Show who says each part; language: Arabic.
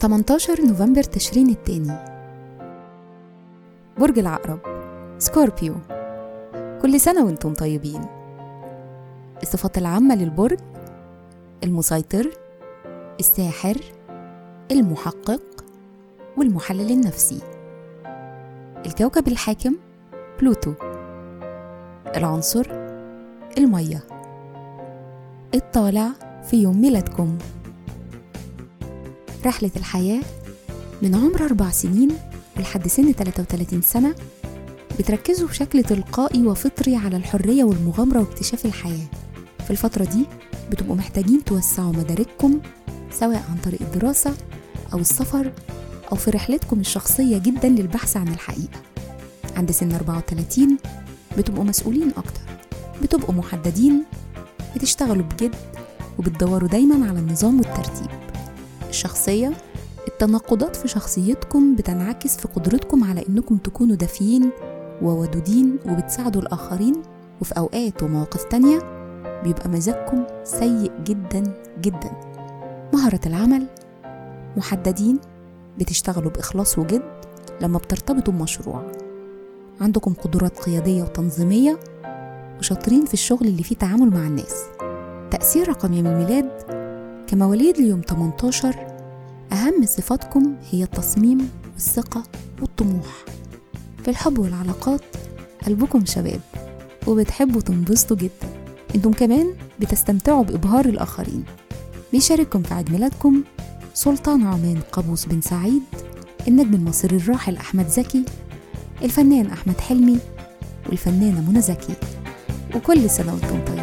Speaker 1: 18 نوفمبر تشرين الثاني برج العقرب Scorpio. كل سنة وأنتم طيبين. الصفات العامة للبرج المسيطر الساحر المحقق والمحلل النفسي. الكوكب الحاكم بلوتو. العنصر المية. الطالع في يوم ميلادكم. رحلة الحياة من عمر أربع سنين لحد سن 33 سنة بتركزوا بشكل تلقائي وفطري على الحرية والمغامرة واكتشاف الحياة. في الفترة دي بتبقوا محتاجين توسعوا مدارككم سواء عن طريق الدراسة أو السفر أو في رحلتكم الشخصية جدا للبحث عن الحقيقة. عند سن 34 بتبقوا مسؤولين أكتر. بتبقوا محددين بتشتغلوا بجد وبتدوروا دايما على النظام والترتيب. الشخصية التناقضات في شخصيتكم بتنعكس في قدرتكم على إنكم تكونوا دافيين وودودين وبتساعدوا الآخرين وفي أوقات ومواقف تانية بيبقى مزاجكم سيء جدا جدا. مهرة العمل محددين بتشتغلوا بإخلاص وجد لما بترتبطوا بمشروع. عندكم قدرات قيادية وتنظيمية وشاطرين في الشغل اللي فيه تعامل مع الناس. تأثير رقم يوم الميلاد كمواليد ليوم 18 أهم صفاتكم هي التصميم والثقة والطموح. في الحب والعلاقات قلبكم شباب وبتحبوا تنبسطوا جدا. أنتم كمان بتستمتعوا بإبهار الآخرين. بيشارككم في عيد ميلادكم سلطان عمان قابوس بن سعيد النجم المصري الراحل أحمد زكي الفنان أحمد حلمي والفنانة منى زكي. وكل سنة وأنتم طيبين.